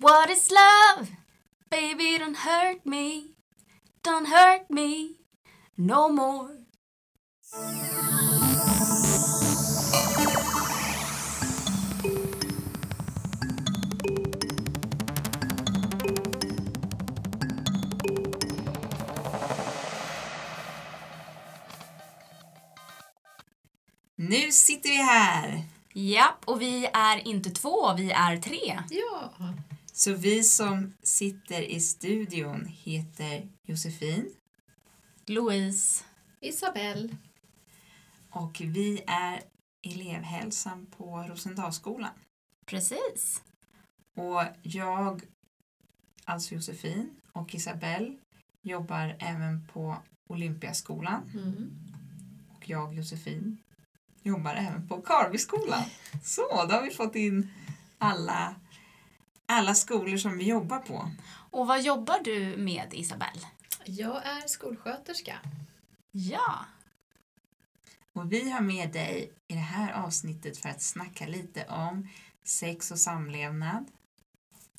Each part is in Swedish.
What is love? Baby, don't hurt me. Don't hurt me no more. Nu sitter vi här! Japp, och vi är inte två, vi är tre. Ja. Så vi som sitter i studion heter Josefin Louise. Isabelle. och vi är elevhälsan på Rosendalsskolan. Precis. Och jag, alltså Josefin och Isabelle jobbar även på Olympiaskolan Mm. och jag, Josefin, jobbar även på Karbyskolan. Så, då har vi fått in alla, alla skolor som vi jobbar på. Och vad jobbar du med, Isabelle? Jag är skolsköterska. Ja. Och vi har med dig i det här avsnittet för att snacka lite om sex och samlevnad.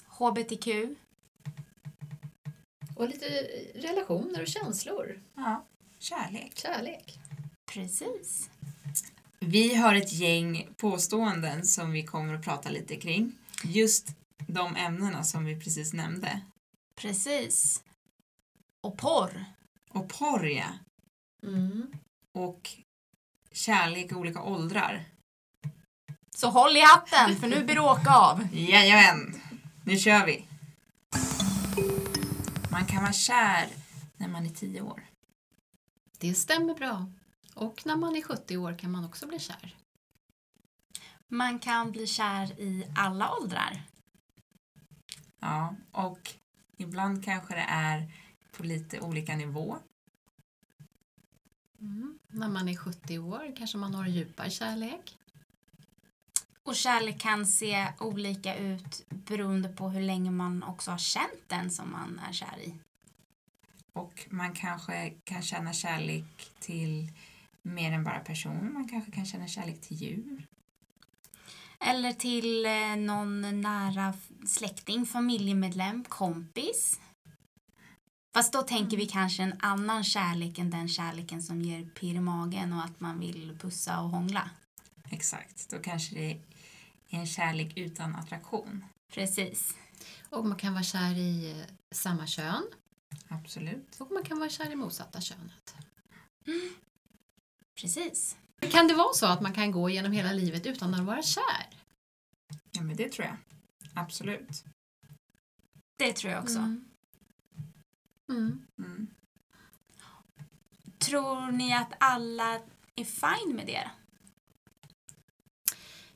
HBTQ. Och lite relationer och känslor. Ja, kärlek. Kärlek. Precis. Vi har ett gäng påståenden som vi kommer att prata lite kring. Just de ämnena som vi precis nämnde. Precis. Och porr. Och porr, ja. Mm. Och kärlek i olika åldrar. Så håll i hatten, för nu blir det åka av. Jajamän! Nu kör vi! Man kan vara kär när man är tio år. Det stämmer bra. Och när man är 70 år kan man också bli kär. Man kan bli kär i alla åldrar. Ja, och ibland kanske det är på lite olika nivå. Mm. När man är 70 år kanske man har djupare kärlek. Och kärlek kan se olika ut beroende på hur länge man också har känt den som man är kär i. Och man kanske kan känna kärlek till mer än bara person. Man kanske kan känna kärlek till djur. Eller till eh, någon nära släkting, familjemedlem, kompis. Fast då tänker vi kanske en annan kärlek än den kärleken som ger pirr i magen och att man vill pussa och hångla. Exakt, då kanske det är en kärlek utan attraktion. Precis. Och man kan vara kär i eh, samma kön. Absolut. Och man kan vara kär i motsatta könet. Precis. Kan det vara så att man kan gå genom hela livet utan att vara kär? Ja, men det tror jag. Absolut. Det tror jag också. Mm. Mm. Mm. Tror ni att alla är fine med det?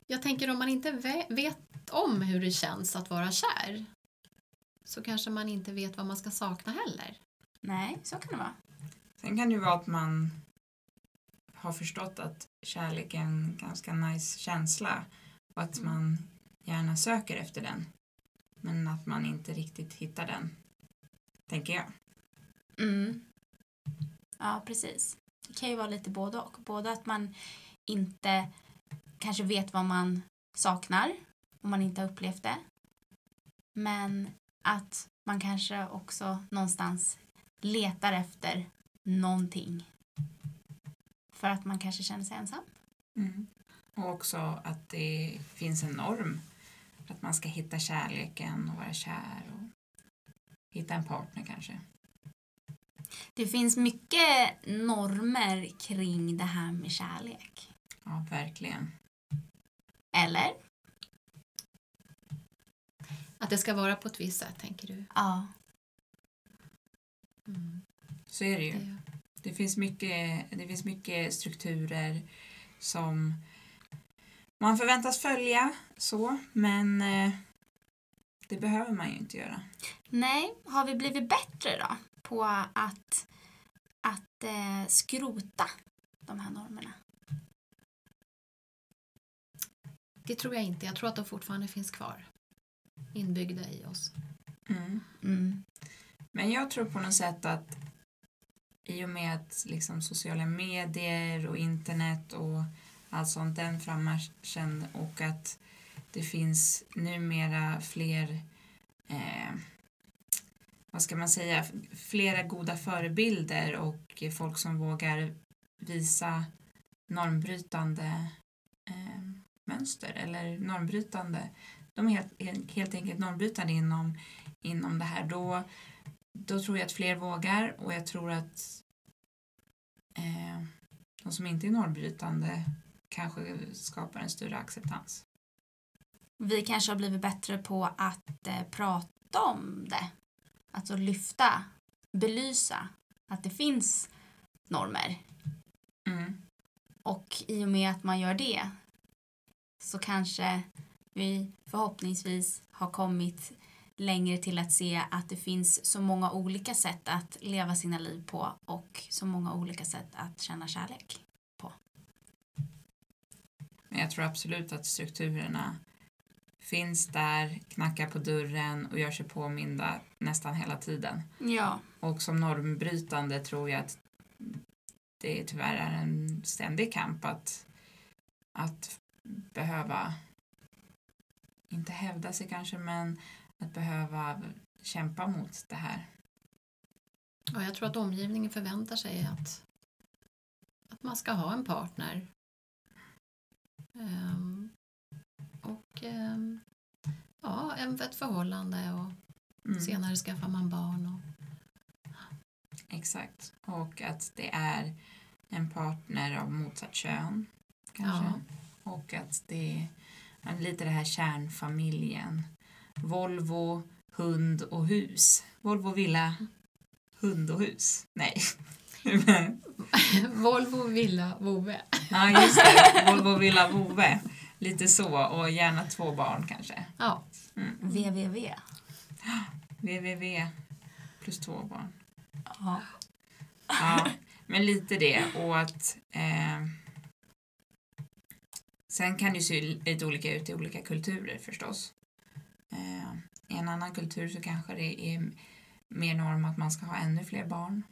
Jag tänker om man inte ve- vet om hur det känns att vara kär så kanske man inte vet vad man ska sakna heller. Nej, så kan det vara. Sen kan det ju vara att man har förstått att kärlek är en ganska nice känsla och att Mm. man gärna söker efter den. Men att man inte riktigt hittar den. Tänker jag. Mm. Ja, precis. Det kan ju vara lite både och. Både att man inte kanske vet vad man saknar om man inte har upplevt det. Men att man kanske också någonstans letar efter någonting. För att man kanske känner sig ensam. Mm. Och också att det finns en norm. Att man ska hitta kärleken och vara kär och hitta en partner kanske. Det finns mycket normer kring det här med kärlek. Ja, verkligen. Eller? Att det ska vara på ett visst sätt, tänker du? Ja. Mm. Så är det ju. Det, Det finns mycket, det finns mycket strukturer som man förväntas följa så, men eh, det behöver man ju inte göra. Nej, har vi blivit bättre då på att, att eh, skrota de här normerna? det tror jag inte. Jag tror att de fortfarande finns kvar. Inbyggda i oss. Mm. Mm. Men jag tror på något sätt att i och med att liksom sociala medier och internet och allt sånt den frammarschen och att det finns numera fler eh, vad ska man säga, flera goda förebilder och folk som vågar visa normbrytande eh, mönster eller normbrytande, de är helt, helt enkelt normbrytande inom, inom det här. Då, då tror jag att fler vågar och jag tror att eh, de som inte är normbrytande kanske skapar en större acceptans. Vi kanske har blivit bättre på att eh, prata om det. Alltså lyfta, belysa att det finns normer. Mm. Och i och med att man gör det så kanske vi förhoppningsvis har kommit längre till att se att det finns så många olika sätt att leva sina liv på och så många olika sätt att känna kärlek. Men jag tror absolut att strukturerna finns där, knackar på dörren och gör sig påminda nästan hela tiden. Ja. Och som normbrytande tror jag att det tyvärr är en ständig kamp att, att behöva, inte hävda sig kanske, men att behöva kämpa mot det här. Ja, jag tror att omgivningen förväntar sig att, att man ska ha en partner. Ehm, och ehm, ja, ett förhållande och Mm. senare skaffar man barn. Och, Exakt. Och att det är en partner av motsatt kön. Kanske. Ja. Och att det är lite det här kärnfamiljen. Volvo, hund och hus. Volvo, villa, hund och hus. Nej. Volvo, villa, vovve. ja, just det. Volvo, villa, vove. Lite så. Och gärna två barn kanske. Ja, Mm. VVV. www plus två barn. Ja. Ja, men lite det och att eh, sen kan det ju se lite olika ut i olika kulturer förstås. Eh, I en annan kultur så kanske det är mer norm att man ska ha ännu fler barn.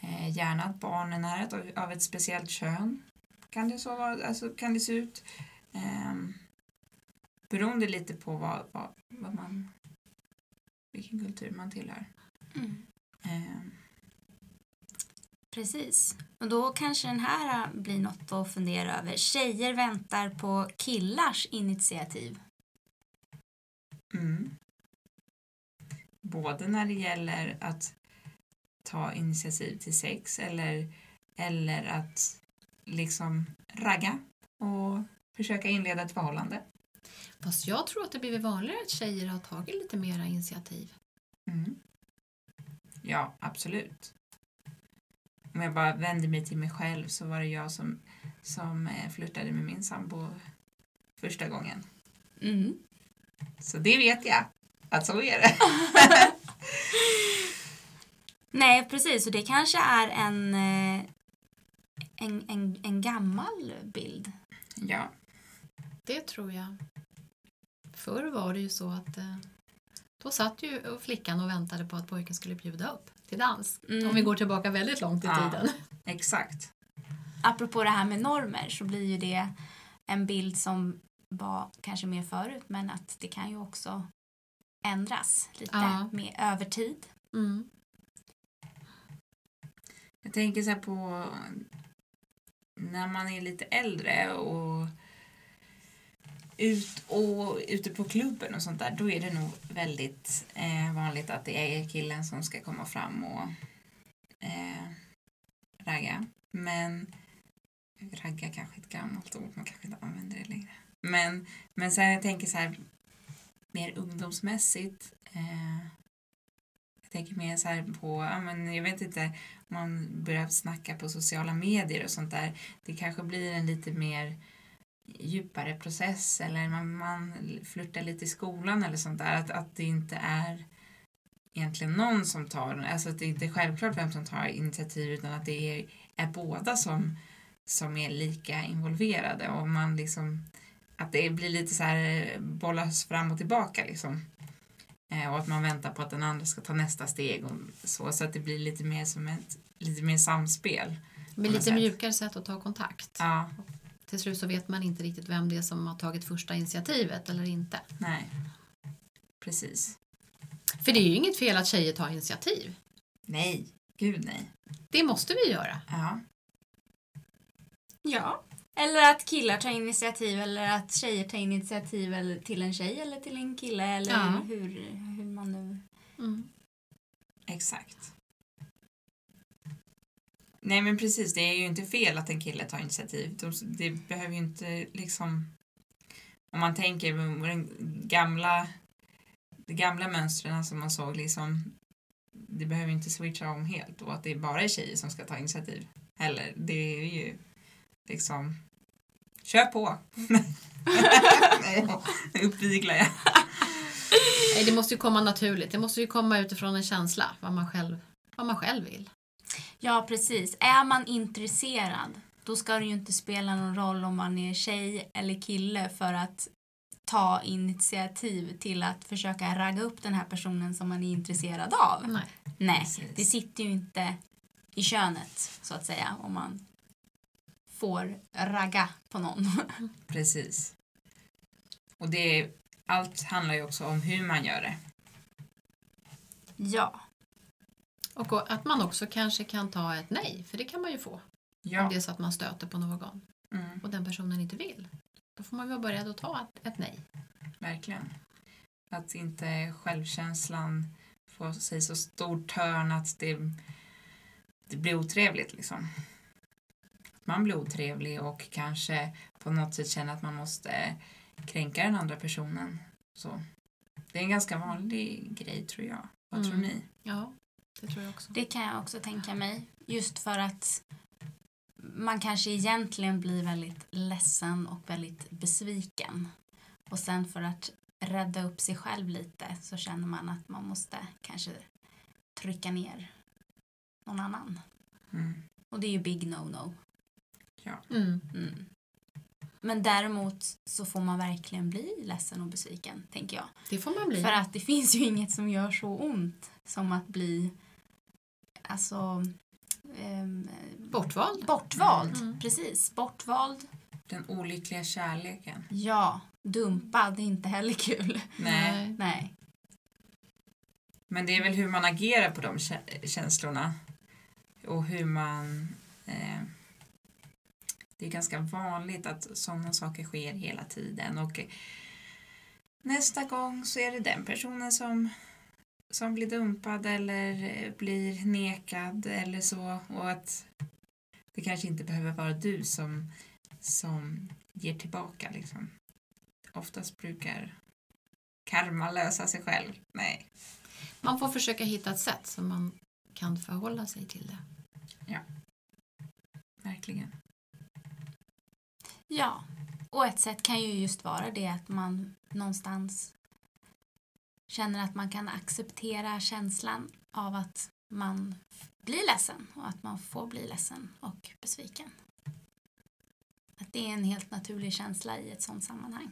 Eh, gärna att barnen är av ett speciellt kön. Kan det, så vara, alltså, kan det se ut. Eh, beroende lite på vad, vad, vad man, vilken kultur man tillhör. Mm. Eh, Precis. Och då kanske den här äh, blir något att fundera över. Tjejer väntar på killars initiativ. Mm. Både när det gäller att ta initiativ till sex eller, eller att liksom ragga och försöka inleda ett förhållande. fast jag tror att det blivit vanligare att tjejer har tagit lite mera initiativ. Mm. Ja, absolut. Om jag bara vänder mig till mig själv så var det jag som, som eh, flörtade med min sambo första gången. Mm. Så det vet jag, att så är det. Nej, precis. Och det kanske är en, eh, en, en, en gammal bild. Ja, Det tror jag. Förr var det ju så att eh, då satt ju flickan och väntade på att pojken skulle bjuda upp till dans. Mm. Om vi går tillbaka väldigt långt i Ja. tiden. exakt. Apropå det här med normer så blir ju det en bild som var kanske mer förut men att det kan ju också ändras lite Ja. med över tid. Mm. Jag tänker så här på när man är lite äldre och ut och ute på klubben och sånt där, då är det nog väldigt eh, vanligt att det är killen som ska komma fram och eh, ragga. Men ragga kanske är ett gammalt ord, man kanske inte använder det längre. Men, men sen jag tänker så här mer ungdomsmässigt eh, jag tänker mer så här på, ja, men jag vet inte, man börjar snacka på sociala medier och sånt där. Det kanske blir en lite mer djupare process eller man, man flörtar lite i skolan eller sånt där. Att, att det inte är egentligen någon som tar, alltså att det inte är självklart vem som tar initiativ utan att det är, är båda som, som är lika involverade och man liksom att det blir lite så här bollas fram och tillbaka liksom. Eh, och att man väntar på att den andra ska ta nästa steg och så, så att det blir lite mer som ett lite mer samspel. Det lite sätt. mjukare sätt att ta kontakt. Ja, Till slut så vet man inte riktigt vem det är som har tagit första initiativet eller inte. nej. Precis. För det är ju inget fel att tjejer tar initiativ. Nej, gud nej. Det måste vi göra. Ja, Ja. Eller att killar tar initiativ eller att tjejer tar initiativ eller till en tjej eller till en kille eller Ja. hur, hur man nu... Mm. exakt. Nej men precis, det är ju inte fel att en kille tar initiativ. De, det behöver ju inte liksom... Om man tänker på den gamla, de gamla mönstren som man såg liksom... Det behöver inte switcha om helt och att det bara är tjejer som ska ta initiativ. Heller. Det är ju liksom... Kör på! Nej, nu uppviglar jag. Nej, det måste ju komma naturligt. Det måste ju komma utifrån en känsla, vad man själv, vad man själv vill. Ja, precis. Är man intresserad då ska det ju inte spela någon roll om man är tjej eller kille för att ta initiativ till att försöka ragga upp den här personen som man är intresserad av. Nej. Nej, det sitter ju inte i könet så att säga om man får ragga på någon. Precis. Och det, allt handlar ju också om hur man gör det. ja, Och att man också kanske kan ta ett nej, för det kan man ju få. Om Ja. det är så att man stöter på någon Mm, och den personen inte vill. Då får man vara beredd att ta ett, ett nej. verkligen. Att inte självkänslan får sig så stor törn att det, det blir otrevligt liksom. Man blir otrevlig och kanske på något sätt känner att man måste kränka den andra personen. Så det är en ganska vanlig grej tror jag. Vad tror Mm. ni? Ja, det tror jag också. det kan jag också tänka mig. Just för att man kanske egentligen blir väldigt ledsen och väldigt besviken. Och sen för att rädda upp sig själv lite så känner man att man måste kanske trycka ner någon annan. Mm. Och det är ju big no-no. Mm. Mm. Men däremot så får man verkligen bli ledsen och besviken, tänker jag. Det får man bli. För att det finns ju inget som gör så ont som att bli alltså ehm, Bortvald. bortvald. Mm. Precis, bortvald. Den olyckliga kärleken. Ja, dumpad är inte heller kul. Nej. Nej. Men det är väl hur man agerar på de kä- känslorna. Och hur man... Eh, det är ganska vanligt att sådana saker sker hela tiden. Och nästa gång så är det den personen som, som blir dumpad eller eh, blir nekad eller så. Och att det kanske inte behöver vara du som, som ger tillbaka. Liksom. Oftast brukar karma lösa sig själv. Nej. Man får försöka hitta ett sätt som man kan förhålla sig till det. Verkligen. Ja, och ett sätt kan ju just vara det att man någonstans känner att man kan acceptera känslan av att man blir ledsen och att man får bli ledsen och besviken. Att det är en helt naturlig känsla i ett sådant sammanhang.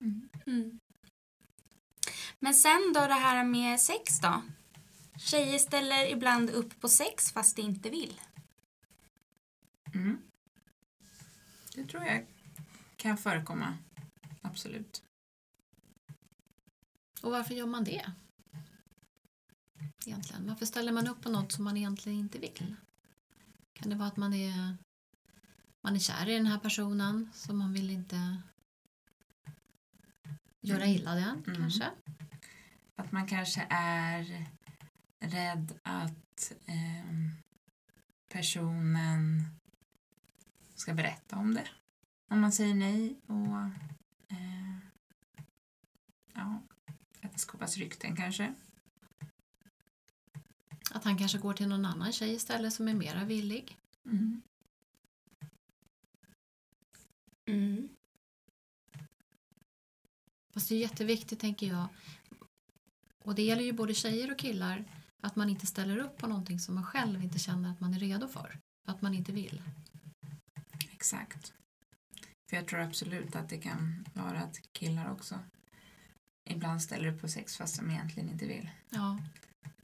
Mm. Mm. Men sen då det här med sex då? Tjejer ställer ibland upp på sex fast de inte vill. Mm. Det tror jag kan förekomma. Absolut. Och varför gör man det? Egentligen. Varför ställer man upp på något som man egentligen inte vill? Kan det vara att man är, man är kär i den här personen så man vill inte göra Mm. illa den Mm. kanske? Att man kanske är rädd att ehm, personen ska berätta om det. Om man säger nej och eh, ja, att det skapas rykten kanske. Att han kanske går till någon annan tjej istället som är mera villig? Mm. Mm. Fast det är jätteviktigt tänker jag och det gäller ju både tjejer och killar att man inte ställer upp på någonting som man själv inte känner att man är redo för. Att man inte vill. Exakt. För jag tror absolut att det kan vara att killar också ibland ställer upp på sex fast de egentligen inte vill. Ja,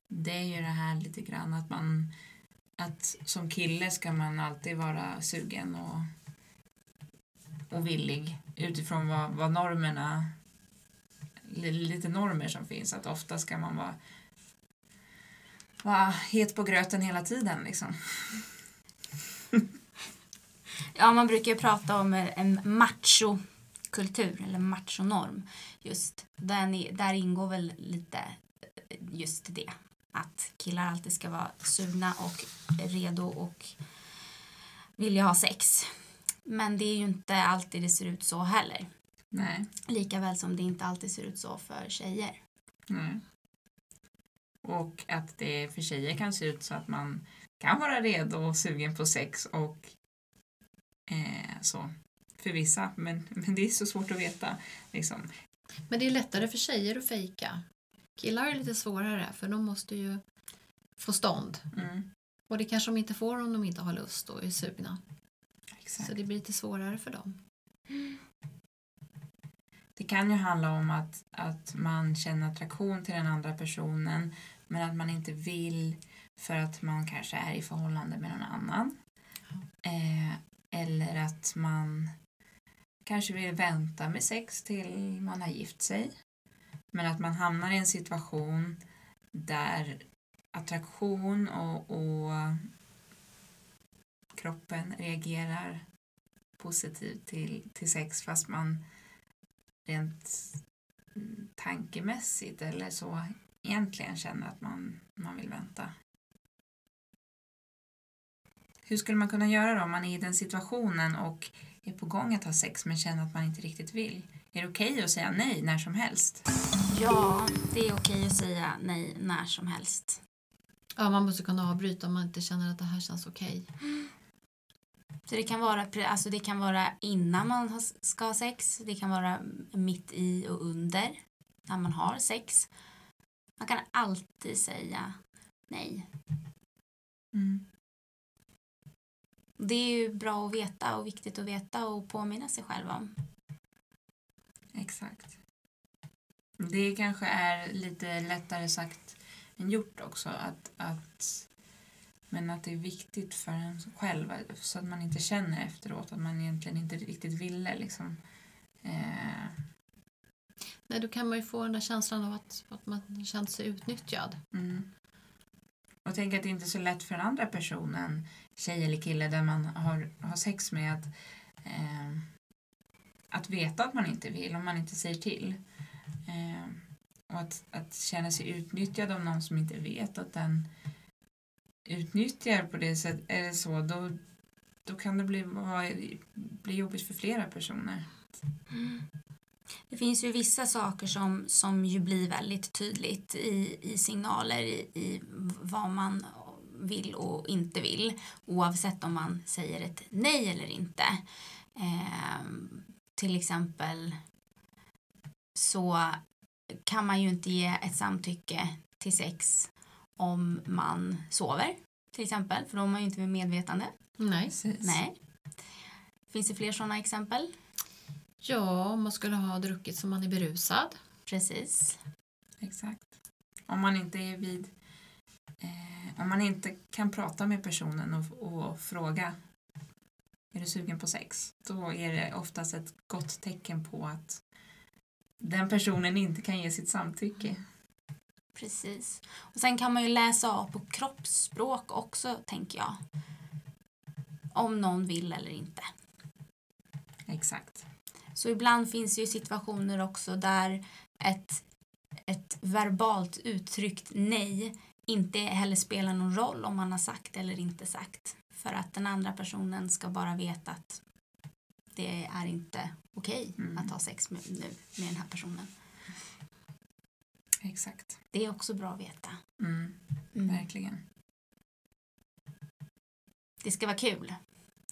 Det är ju det här lite grann att man att som kille ska man alltid vara sugen och, och villig utifrån vad, vad normerna li- lite normer som finns. Att ofta ska man vara, vara het på gröten hela tiden. Liksom. Ja, man brukar ju prata om en machokultur eller machonorm. Just i- där ingår väl lite just det. Att killar alltid ska vara sugna och redo och vilja ha sex. Men det är ju inte alltid det ser ut så heller. Nej. Lika väl som det inte alltid ser ut så för tjejer. Nej. Och att det för tjejer kan se ut så att man kan vara redo och sugen på sex och eh, så. För vissa, men, men det är så svårt att veta. Liksom. Men det är lättare för tjejer att fejka. Killar är lite svårare för de måste ju få stånd. Mm. Och det kanske de inte får om de inte har lust och är sugna. Exakt. Så det blir lite svårare för dem. Det kan ju handla om att, att man känner attraktion till den andra personen men att man inte vill för att man kanske är i förhållande med någon annan. Eh, eller att man kanske vill vänta med sex till man har gift sig. Men att man hamnar i en situation där attraktion och, och kroppen reagerar positivt till, till sex fast man rent tankemässigt eller så egentligen känner att man, man vill vänta. Hur skulle man kunna göra då om man är i den situationen och är på gång att ha sex men känner att man inte riktigt vill? Är det okej att säga nej när som helst? Ja, det är okej att säga nej när som helst. Ja, man måste kunna avbryta om man inte känner att det här känns okej. Så det kan vara, alltså det kan vara innan man ska ha sex, det kan vara mitt i och under när man har sex. Man kan alltid säga nej. Mm. Det är ju bra att veta och viktigt att veta och påminna sig själv om. Exakt. Det kanske är lite lättare sagt än gjort också. Att, att, men att det är viktigt för en själv så att man inte känner efteråt att man egentligen inte riktigt ville. Liksom. Eh, Nej, då kan man ju få den där känslan av att, att man känt sig utnyttjad. mm. Och tänk att det inte är så lätt för den andra personen, tjej eller kille, där man har, har sex med att, eh, att veta att man inte vill om man inte säger till. Eh, och att, att känna sig utnyttjad av någon som inte vet att den utnyttjar på det sättet, är det så, då, då kan det bli, bli jobbigt för flera personer. Mm. Det finns ju vissa saker som, som ju blir väldigt tydligt i, i signaler i, i vad man vill och inte vill oavsett om man säger ett nej eller inte. Ehm, till exempel så kan man ju inte ge ett samtycke till sex om man sover till exempel för då är man ju inte vid medvetande. Nej. Precis. Nej. Finns det fler sådana exempel? Ja, om man skulle ha druckit som man är berusad. Precis. Exakt. Om man inte är vid... Eh, om man inte kan prata med personen och, och fråga är du sugen på sex? Då är det oftast ett gott tecken på att den personen inte kan ge sitt samtycke. Precis. Och sen kan man ju läsa av på kroppsspråk också, tänker jag. Om någon vill eller inte. Exakt. Så ibland finns det ju situationer också där ett, ett verbalt uttryckt nej inte heller spelar någon roll om man har sagt eller inte sagt. För att den andra personen ska bara veta att det är inte okej Mm. att ha sex med, nu med den här personen. Exakt. Det är också bra att veta. Mm, Mm. verkligen. Det ska vara kul.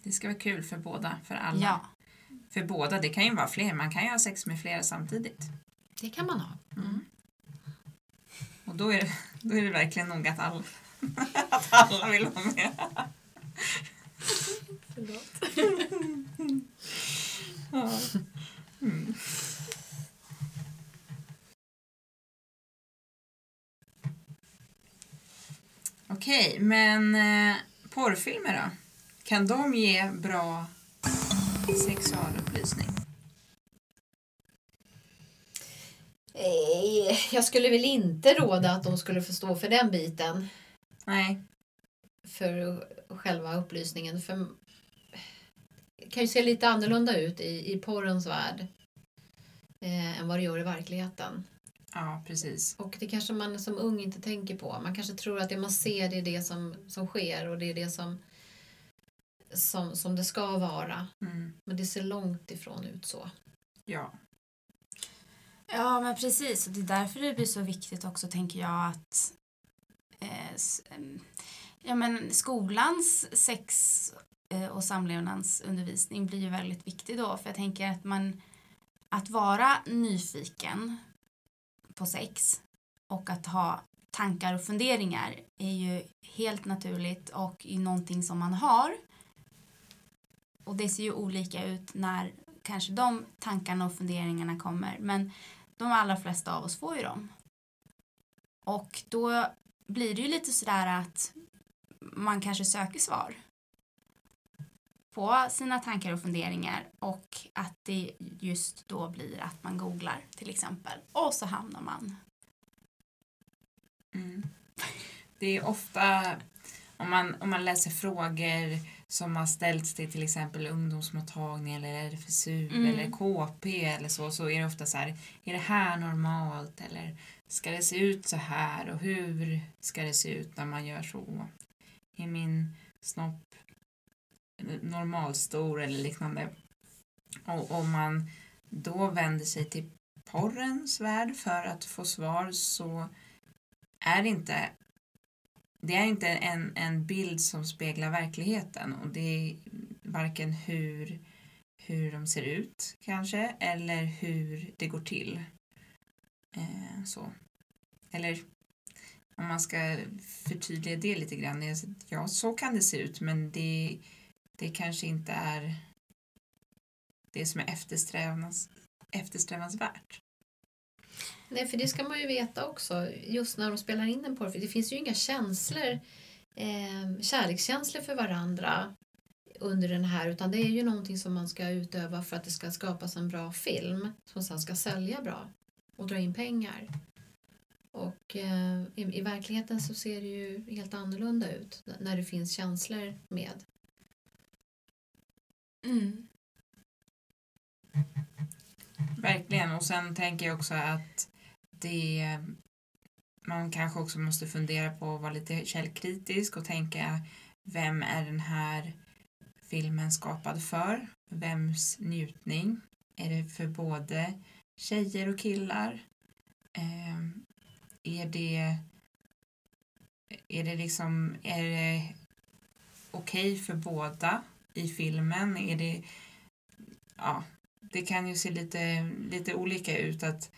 Det ska vara kul för båda, för alla. Ja. För båda, det kan ju vara fler. Man kan ju ha sex med flera samtidigt. Det kan man ha. Mm. Och då är, det, då är det verkligen nog att alla, att alla vill vara med. Ja. Mm. Okej, men eh, porrfilmer då? Kan de ge bra sexualupplysning? Eh, Jag skulle väl inte råda att de skulle få stå för den biten. Nej. För själva upplysningen. För det kan ju se lite annorlunda ut i, i porrens värld. Eh, än vad det gör i verkligheten. Ja, precis. Och det kanske man som ung inte tänker på. Man kanske tror att det man ser det är det som, som sker och det är det som, som, som det ska vara. Mm. Men det ser långt ifrån ut så. Ja. Ja, men precis. Och det är därför det blir så viktigt också, tänker jag, att eh, ja, men skolans sex eh, och samlevnadsundervisning blir ju väldigt viktig då. För jag tänker att man att vara nyfiken på sex och att ha tankar och funderingar är ju helt naturligt och är någonting som man har. Och det ser ju olika ut när kanske de tankarna och funderingarna kommer. Men de allra flesta av oss får ju dem. Och då blir det ju lite sådär att man kanske söker svar på sina tankar och funderingar och att det just då blir att man googlar till exempel och så hamnar man. Mm. Det är ofta, om man, om man läser frågor som har ställts till till exempel ungdomsmottagning eller RFSU Mm. eller KP eller så, så är det ofta så här, är det här normalt eller ska det se ut så här och hur ska det se ut när man gör så? Är min snopp normalstor eller liknande? Och om man då vänder sig till porrens värld för att få svar så är det inte det är inte en, en bild som speglar verkligheten och det är varken hur, hur de ser ut kanske eller hur det går till. Eh, så. Eller om man ska förtydliga det lite grann. Ja, så kan det se ut men det, det kanske inte är det som är eftersträvans, eftersträvansvärt. Nej, för det ska man ju veta också. Just när de spelar in en porrfilm. Det finns ju inga känslor, eh, kärlekskänslor för varandra under den här utan det är ju någonting som man ska utöva för att det ska skapas en bra film som sen ska sälja bra och dra in pengar. Och eh, i, i verkligheten så ser det ju helt annorlunda ut när det finns känslor med. Mm. Verkligen. Och sen tänker jag också att det man kanske också måste fundera på att vara lite källkritisk och tänka vem är den här filmen skapad för? Vems njutning? Är det för både tjejer och killar? Eh, är det är det liksom är det okej för båda i filmen? Är det ja, det kan ju se lite, lite olika ut att,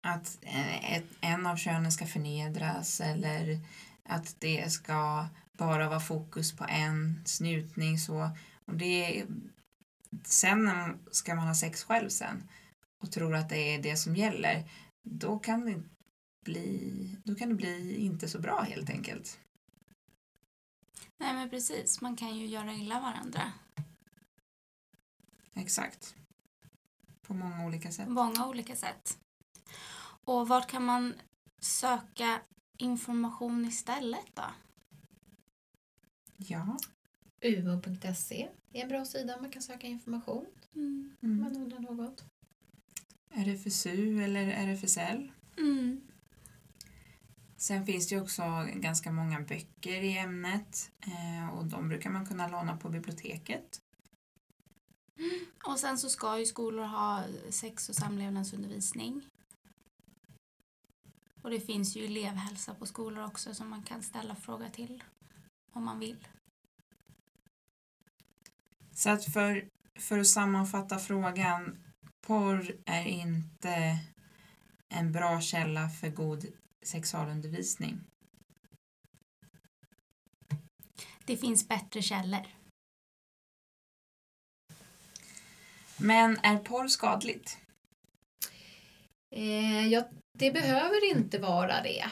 att ett, en av könen ska förnedras eller att det ska bara vara fokus på en snutning. Så och det sen ska man ha sex själv sen och tror att det är det som gäller då kan det bli då kan det bli inte så bra helt enkelt. Nej men precis, man kan ju göra illa varandra. Exakt. På många olika sätt. många olika sätt. Och vart kan man söka information istället då? Ja. Umo.se är en bra sida man kan söka information om Mm. man undrar något. RFSU eller RFSL. Mm. Sen finns det också ganska många böcker i ämnet eh, och de brukar man kunna låna på biblioteket. Och sen så ska ju skolor ha sex och samlevnadsundervisning. Och det finns ju elevhälsa på skolor också som man kan ställa fråga till om man vill. Så att för, för att sammanfatta frågan, porr är inte en bra källa för god sexualundervisning. Det finns bättre källor. Men är porr skadligt? Eh, ja, det behöver inte vara det.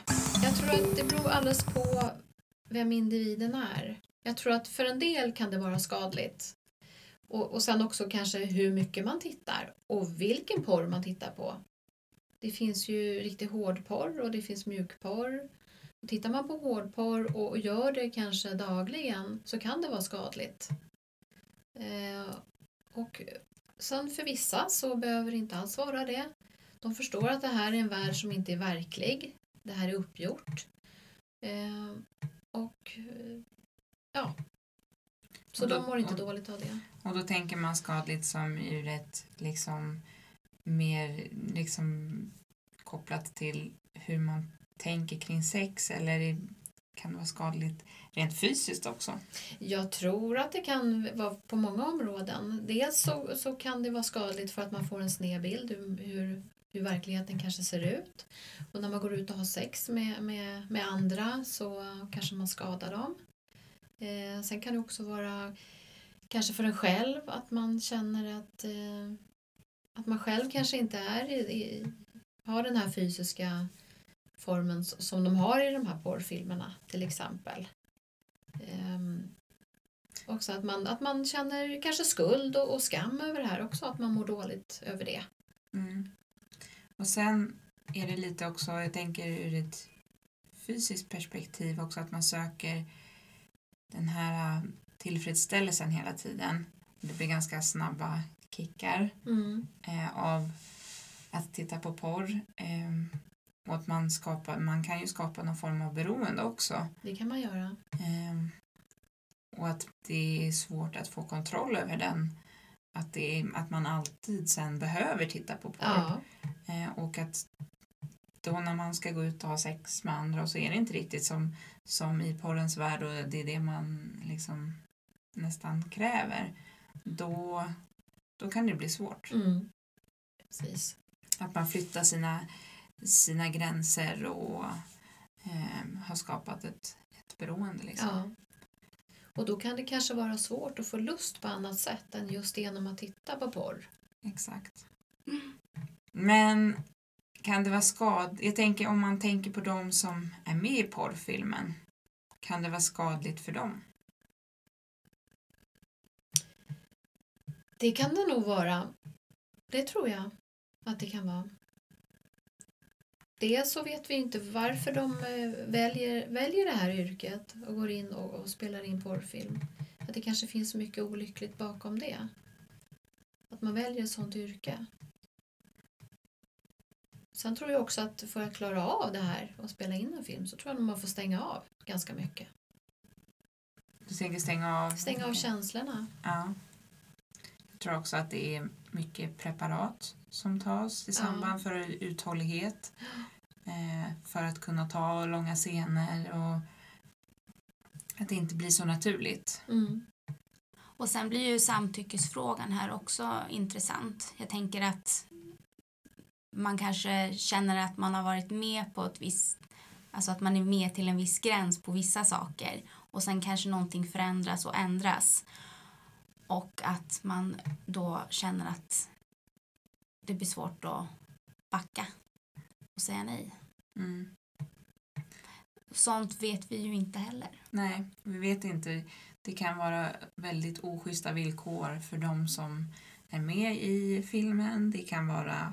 Jag tror att det beror alldeles på vem individen är. Jag tror att för en del kan det vara skadligt. Och, och sen också kanske hur mycket man tittar och vilken porr man tittar på. Det finns ju riktig hårdporr och det finns mjukporr. Och tittar man på hårdporr och gör det kanske dagligen så kan det vara skadligt. Eh, och sen för vissa så behöver det inte alls vara det. De förstår att det här är en värld som inte är verklig. Det här är uppgjort. Eh, och ja, så Och då- de mår inte och- dåligt av det. Och då tänker man skadligt som ur ett liksom mer liksom kopplat till hur man tänker kring sex eller i- kan det vara skadligt rent fysiskt också? Jag tror att det kan vara på många områden. Dels så, så kan det vara skadligt för att man får en sned bild hur, hur, hur verkligheten kanske ser ut. Och när man går ut och har sex med, med, med andra så kanske man skadar dem. Eh, sen kan det också vara kanske för en själv att man känner att, eh, att man själv kanske inte är i, i, har den här fysiska formen som de har i de här porrfilmerna till exempel. Ehm, också att man, att man känner kanske skuld och, och skam över det här också, att man mår dåligt över det. Mm. Och sen är det lite också, jag tänker ur ett fysiskt perspektiv också att man söker den här äh, tillfredsställelsen hela tiden. Det blir ganska snabba kickar eh, av att titta på porr. ehm, och att man, skapar, man kan ju skapa någon form av beroende också. Det kan man göra. Ehm, och att det är svårt att få kontroll över den. Att, det är, att man alltid sen behöver titta på porr. Ja, Eh, och att då när man ska gå ut och ha sex med andra och så är det inte riktigt som, som i porrens värld och det är det man liksom nästan kräver. Då, då kan det bli svårt. mm. precis. Att man flyttar sina, sina gränser och eh, har skapat ett, ett beroende. Liksom. Ja. Och då kan det kanske vara svårt att få lust på annat sätt än just genom att titta på porr. Exakt. Men kan det vara skad... Jag tänker om man tänker på de som är med i porrfilmen. Kan det vara skadligt för dem? Det kan det nog vara. Det tror jag att det kan vara. Dels så vet vi inte varför de eh, väljer, väljer det här yrket och går in och, och spelar in porrfilm. Att det kanske finns mycket olyckligt bakom det. Att man väljer ett sånt yrke. Sen tror jag också att för att klara av det här och spela in en film så tror jag att man får stänga av ganska mycket. Du tänker stänga av? Stänga av känslorna. Ja. Jag tror också att det är mycket preparat som tas i samband för uthållighet. Eh, för att kunna ta långa scener och att det inte blir så naturligt. Mm. Och sen blir ju samtyckesfrågan här också intressant. Jag tänker att man kanske känner att man har varit med på ett visst, alltså att man är med till en viss gräns på vissa saker och sen kanske någonting förändras och ändras och att man då känner att det blir svårt att backa och säga nej. Mm. Sånt vet vi ju inte heller. Nej, vi vet inte. Det kan vara väldigt oschyssta villkor för de som är med i filmen. Det kan vara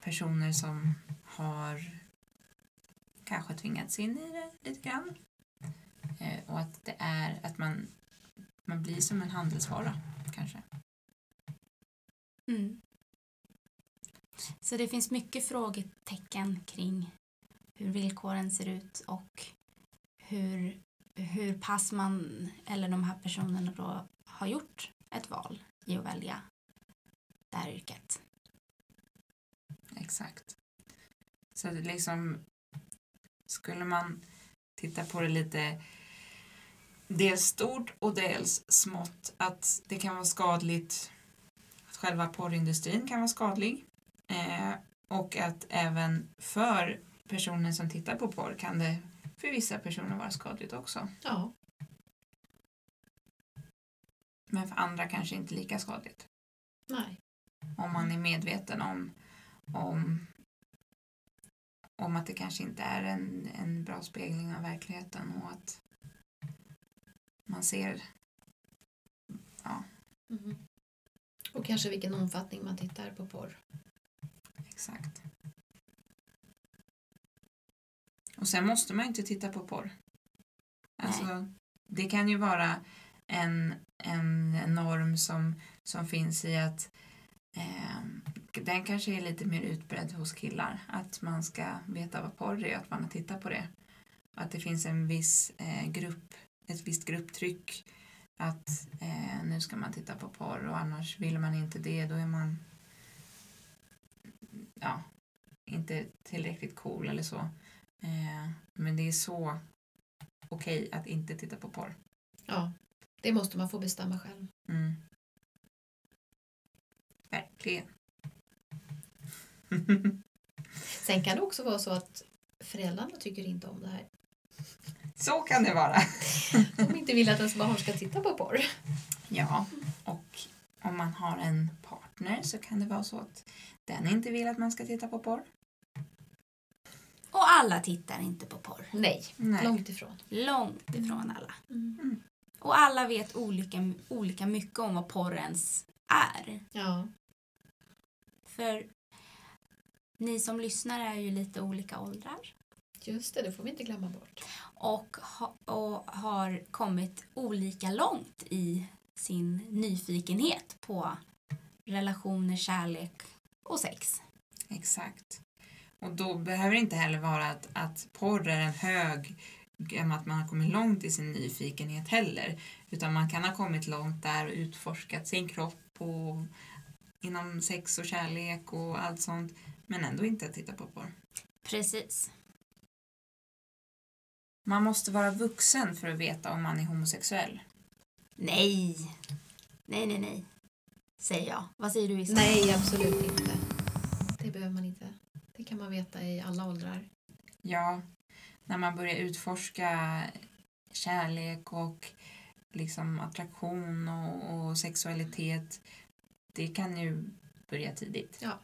personer som har kanske tvingats in i det lite grann. Eh, och att det är att man, man blir som en handelsvara kanske. Mm. Så det finns mycket frågetecken kring hur villkoren ser ut och hur, hur pass man eller de här personerna då har gjort ett val i att välja det här yrket. Exakt. Så det liksom skulle man titta på det lite dels stort och dels smått att det kan vara skadligt att själva porrindustrin kan vara skadlig eh, och att även för personer som tittar på porr kan det för vissa personer vara skadligt också. Ja, Men för andra kanske inte lika skadligt. nej. om man är medveten om, om, om att det kanske inte är en, en bra spegling av verkligheten och att man ser Mhm. Och kanske vilken omfattning man tittar på porr. Exakt. Och sen måste man ju inte titta på porr. Alltså, det kan ju vara en, en norm som, som finns i att eh, den kanske är lite mer utbredd hos killar. Att man ska veta vad porr är, att man har tittat på det. Att det finns en viss eh, grupp, ett visst grupptryck att eh, nu ska man titta på porr och annars vill man inte det då är man ja, inte tillräckligt cool eller så. Eh, men det är så okej att inte titta på porr. Ja, det måste man få bestämma själv. Mm. Verkligen. Sen kan det också vara så att föräldrarna tycker inte om det här. så kan det vara. De inte vill att ens barn ska titta på porr. Ja, och om man har en partner så kan det vara så att den inte vill att man ska titta på porr. Och alla tittar inte på porr. Nej, Nej. långt ifrån. Långt ifrån alla. Mm. Och alla vet olika, olika mycket om vad porr ens är. Ja, För ni som lyssnar är ju lite olika åldrar. just det, det får vi inte glömma bort. och, ha, och har kommit olika långt i sin nyfikenhet på relationer, kärlek och sex. Exakt. Och då behöver det inte heller vara att, att porr är en hög att man har kommit långt i sin nyfikenhet heller. Utan man kan ha kommit långt där och utforskat sin kropp och inom sex och kärlek och allt sånt. Men ändå inte titta på porr. Precis. Man måste vara vuxen för att veta om man är homosexuell. Nej. Nej, nej, nej. Säger jag. Vad säger du Issa? Nej, absolut inte. Det behöver man inte. Det kan man veta i alla åldrar. Ja, när man börjar utforska kärlek och liksom attraktion och, och sexualitet, det kan ju börja tidigt. Ja.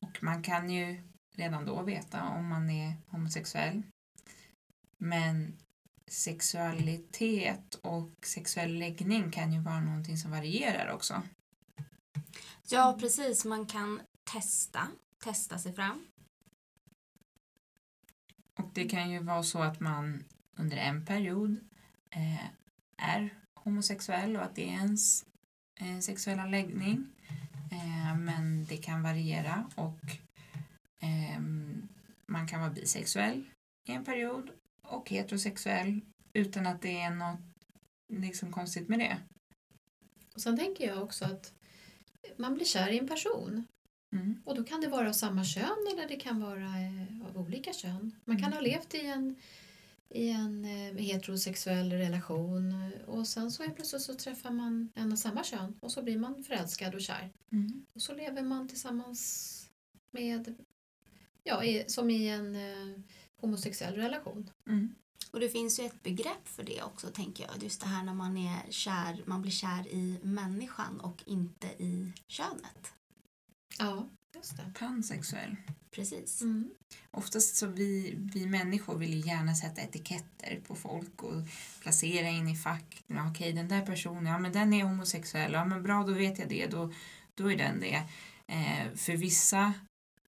Och man kan ju redan då veta om man är homosexuell. Men sexualitet och sexuell läggning kan ju vara någonting som varierar också. Ja, precis. Man kan testa. Testa sig fram. Och det kan ju vara så att man under en period eh, är homosexuell och att det är ens eh, sexuella läggning. Eh, men det kan variera och ehm, man kan vara bisexuell i en period och heterosexuell utan att det är något liksom konstigt med det. Och sen tänker jag också att man blir kär i en person. Mm. Och då kan det vara av samma kön eller det kan vara eh, av olika kön. Man kan Mm. ha levt i en, i en eh, heterosexuell relation och sen så plötsligt så träffar man en av samma kön och så blir man förälskad och kär. Mm. Och så lever man tillsammans med, ja, som i en eh, homosexuell relation. Mm. Och det finns ju ett begrepp för det också, tänker jag. Just det här när man är kär, man blir kär i människan och inte i könet. Ja, just det. Pansexuell. Precis. Mm. Oftast så vi, vi människor vill ju gärna sätta etiketter på folk och placera in i fack. Ja, okej, den där personen, ja men den är homosexuell. Ja men bra, då vet jag det. Då, då är den det. Eh, för vissa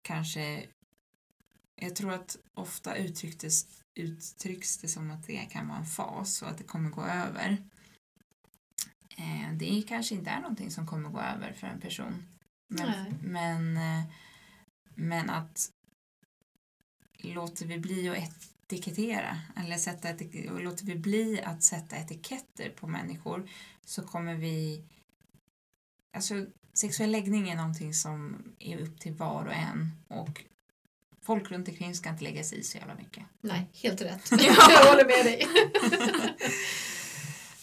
kanske, jag tror att ofta uttrycktes, uttrycks det som att det kan vara en fas och att det kommer gå över. Eh, det kanske inte är någonting som kommer gå över för en person. Men, men, eh, men att låter vi bli att etikettera eller sätta etik- och låter vi bli att sätta etiketter på människor så kommer vi alltså sexuell läggning är någonting som är upp till var och en och folk runt omkring ska inte lägga sig i så jävla mycket. Nej, helt rätt. jag håller med dig.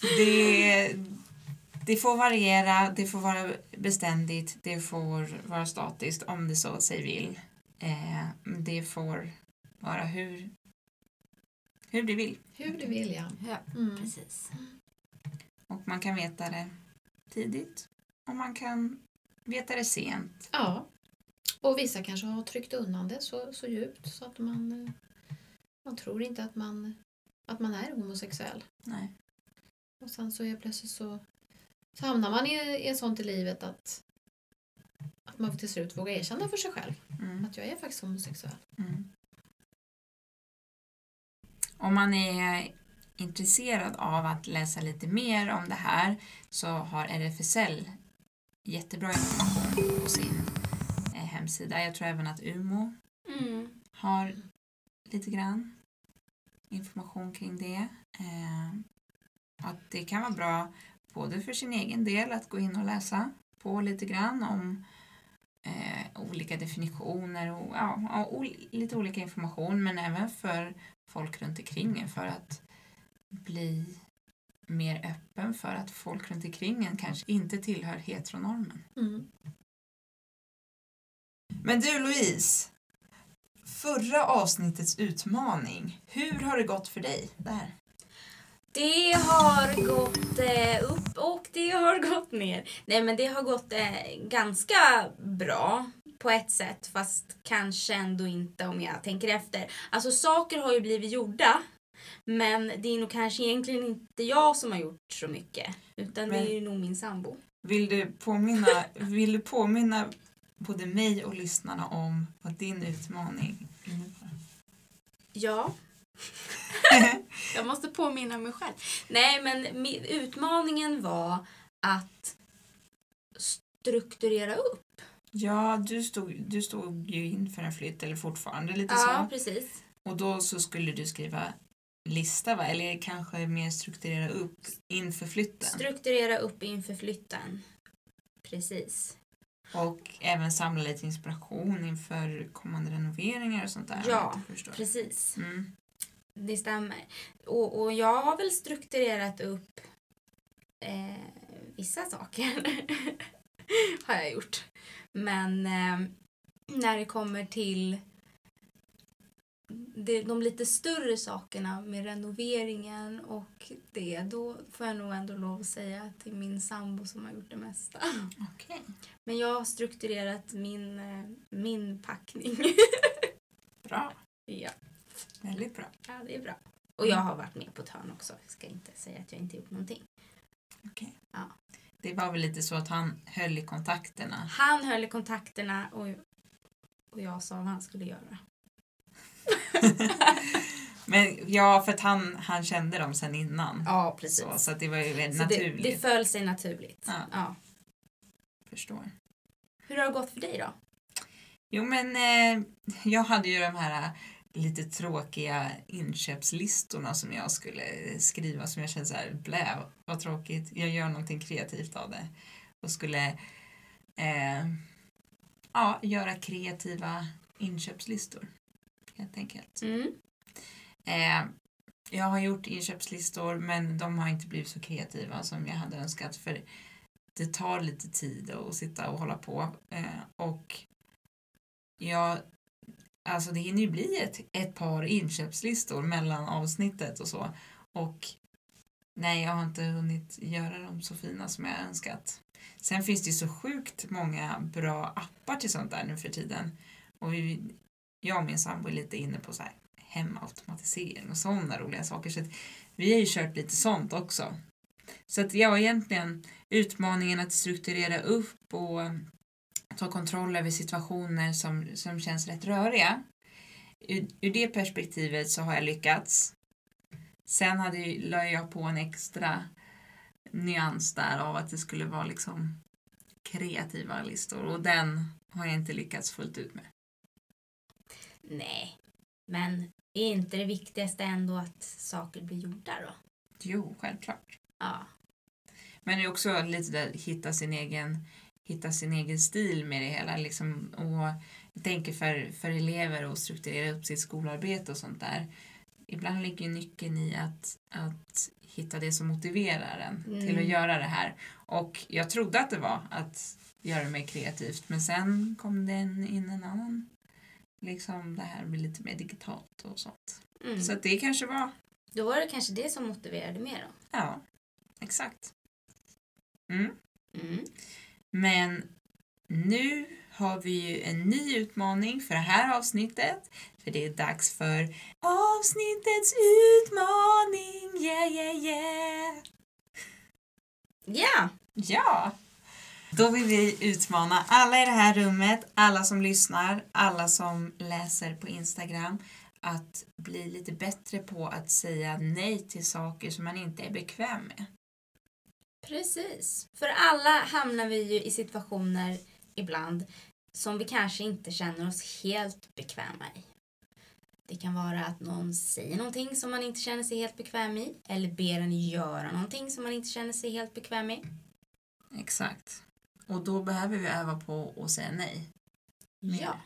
Det, det får variera, det får vara beständigt, det får vara statiskt om det så sig vill. Eh, det får vara hur, hur det vill. Hur du vill, ja. Ja, Mm. precis. Och man kan veta det tidigt och man kan veta det sent. Ja. Och vissa kanske har tryckt undan det så, så djupt så att man, eh, man tror inte att man, att man är homosexuell. Nej. Och sen så är plötsligt så, så hamnar man i, i sånt i livet att, att man till slut vågar erkänna för sig själv Mm. att jag är faktiskt homosexuell. Mm. Om man är intresserad av att läsa lite mer om det här så har RFSL jättebra information på sin hemsida. Jag tror även att UMO Mm. har lite grann information kring det. Eh, att det kan vara bra både för sin egen del att gå in och läsa på lite grann om eh, olika definitioner och ja, ol- lite olika information men även för folk runt omkring för att bli mer öppen för att folk runt omkring en kanske inte tillhör heteronormen. Mm. Men du Louise, förra avsnittets utmaning, hur har det gått för dig där? Det har gått eh, upp och det har gått ner. Nej men det har gått eh, ganska bra på ett sätt fast kanske ändå inte om jag tänker efter. Alltså saker har ju blivit gjorda men det är nog kanske egentligen inte jag som har gjort så mycket utan Men- det är nog min sambo. Vill du påminna, vill du påminna både mig och lyssnarna om vad din utmaning innebar? Ja. jag måste påminna mig själv. Nej men utmaningen var att strukturera upp. Ja, du stod, du stod ju inför en flytt, eller fortfarande lite Ja, så. precis. Och då så skulle du skriva lista, va? eller kanske mer strukturera upp inför flytten. Strukturera upp inför flytten. Precis. Och även samla lite inspiration inför kommande renoveringar och sånt där. Ja. Precis. Mm. Det stämmer. Och, och jag har väl strukturerat upp eh, vissa saker. har jag gjort. Men eh, när det kommer till det, de lite större sakerna med renoveringen och det, då får jag nog ändå lov att säga att det är min sambo som har gjort det mesta. Okej, Men jag har strukturerat min, eh, min packning. bra. ja. Väldigt bra. ja, det är bra. Och jag har varit med på ett hörn också. Jag ska inte säga att jag inte gjort någonting. Okej. Ja. Det var väl lite så att han höll i kontakterna. Han höll i kontakterna och, och jag sa vad han skulle göra. Men ja, för att han, han kände dem sen innan. Ja, Så, så att det var ju väldigt Så det, naturligt. det föll sig naturligt. Ja. Ja. Förstår. Hur har det gått för dig då? Jo men eh, jag hade ju de här eh, lite tråkiga inköpslistorna som jag skulle skriva som jag kände så här, blä, vad tråkigt. Jag gör någonting kreativt av det. Och skulle eh, ja, göra kreativa inköpslistor. Helt enkelt. Mm. Eh, jag har gjort inköpslistor men de har inte blivit så kreativa som jag hade önskat för det tar lite tid att sitta och hålla på. Eh, och jag, alltså det hinner ju bli ett, ett par inköpslistor mellan avsnittet och så. Och nej, jag har inte hunnit göra dem så fina som jag önskat. Sen finns det ju så sjukt många bra appar till sånt där nu för tiden. Och vi, jag och min sambo är lite inne på så här hemautomatisering och sådana roliga saker. Så att vi har ju kört lite sånt också. Så att jag egentligen utmaningen att strukturera upp och ta kontroll över situationer som, som känns rätt röriga. Ur, ur det perspektivet så har jag lyckats. Sen hade la jag på en extra nyans där av att det skulle vara liksom kreativa listor och den har jag inte lyckats fullt ut med. Nej, men är inte det viktigaste ändå att saker blir gjorda då? Jo, självklart. Ja. Men det är också lite där hitta sin egen, hitta sin egen stil med det hela. Liksom, och jag tänker för, för elever att strukturera upp sitt skolarbete och sånt där. Ibland ligger nyckeln i att, att hitta det som motiverar en till Mm. att göra det här. Och jag trodde att det var att göra det mer kreativt men sen kom det in en annan, liksom det här med lite mer digitalt och sånt. Mm. Så det kanske var, Då var det kanske det som motiverade mer då? ja, exakt. Mm. Mm. Men nu har vi ju en ny utmaning för det här avsnittet. För det är dags för avsnittets utmaning. Yeah, yeah, yeah. Ja! Ja! Då vill vi utmana alla i det här rummet, alla som lyssnar, alla som läser på Instagram att bli lite bättre på att säga nej till saker som man inte är bekväm med. Precis. För alla hamnar vi ju i situationer ibland som vi kanske inte känner oss helt bekväma i. Det kan vara att någon säger någonting som man inte känner sig helt bekväm i eller ber en göra någonting som man inte känner sig helt bekväm i. Exakt. Och då behöver vi öva på att säga nej. Mer. Ja.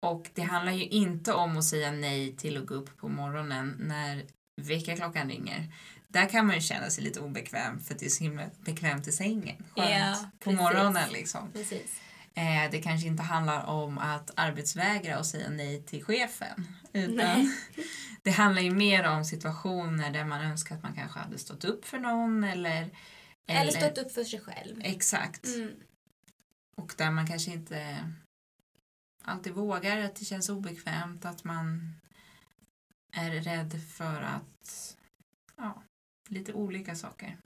Och det handlar ju inte om att säga nej till att gå upp på morgonen när väckarklockan ringer. Där kan man ju känna sig lite obekväm för det är så himla bekvämt i sängen. Skönt Ja, på morgonen liksom. Precis. Eh, det kanske inte handlar om att arbetsvägra och säga nej till chefen. Utan Nej. det handlar ju mer om situationer där man önskar att man kanske hade stått upp för någon eller... Eller stått upp för sig själv. Exakt. Mm. Och där man kanske inte alltid vågar, att det känns obekvämt, att man är rädd för att, ja, lite olika saker.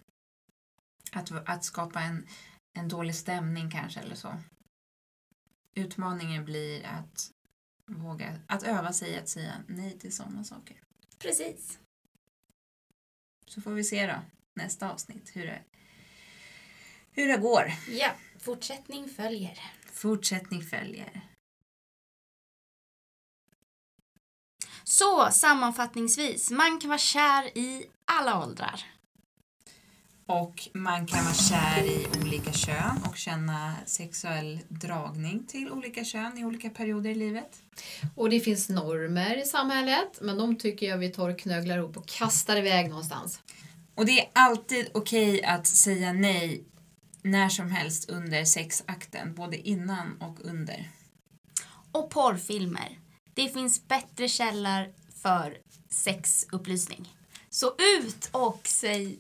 Att, att skapa en, en dålig stämning kanske eller så. Utmaningen blir att våga, att öva sig att säga nej till sådana saker. Precis. Så får vi se då, nästa avsnitt, hur det, hur det går. Ja, fortsättning följer. Fortsättning följer. Så sammanfattningsvis, man kan vara kär i alla åldrar. Och man kan vara kär i olika kön och känna sexuell dragning till olika kön i olika perioder i livet. Och det finns normer i samhället, men de tycker jag vi tar och knöglar ihop och kastar iväg någonstans. Och det är alltid okej att säga nej när som helst under sexakten, både innan och under. Och porrfilmer. Det finns bättre källor för sexupplysning. Så ut och säg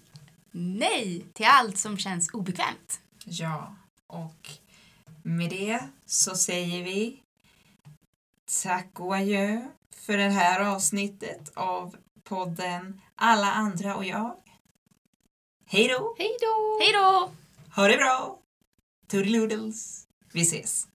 nej till allt som känns obekvämt. Ja, och med det så säger vi tack och adjö för det här avsnittet av podden Alla andra och jag. Hej då! Hej då! Hej då! Ha det bra! Toodaloodles! Vi ses!